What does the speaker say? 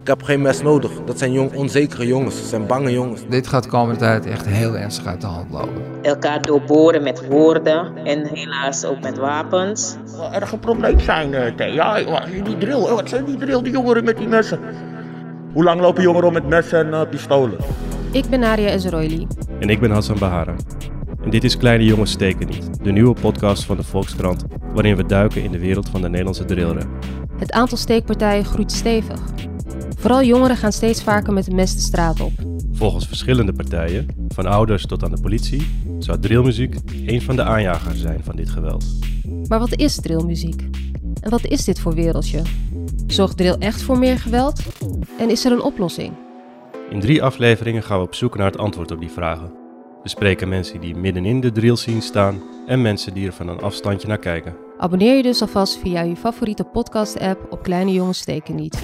Ik heb geen mes nodig. Dat zijn jong, onzekere jongens. Dat zijn bange jongens. Dit gaat de komende tijd echt heel ernstig uit de hand lopen. Elkaar doorboren met woorden en helaas ook met wapens. Wel erg een probleem zijn, uh, Thea. Ja, die drill, wat zijn die drill, die jongeren met die messen? Hoe lang lopen jongeren om met messen en eh, pistolen? Ik ben Nadia Ezroili. En ik ben Hassan Bahara. En dit is Kleine Jongens Steken Niet, de nieuwe podcast van de Volkskrant, waarin we duiken in de wereld van de Nederlandse drillrap. Het aantal steekpartijen groeit stevig. Vooral jongeren gaan steeds vaker met een mes de straat op. Volgens verschillende partijen, van ouders tot aan de politie, zou drillmuziek een van de aanjagers zijn van dit geweld. Maar wat is drillmuziek? En wat is dit voor wereldje? Zorgt drill echt voor meer geweld? En is er een oplossing? In drie afleveringen gaan we op zoek naar het antwoord op die vragen. We spreken mensen die middenin de drill scene staan en mensen die er van een afstandje naar kijken. Abonneer je dus alvast via je favoriete podcast-app op Kleine Jongens Steken Niet.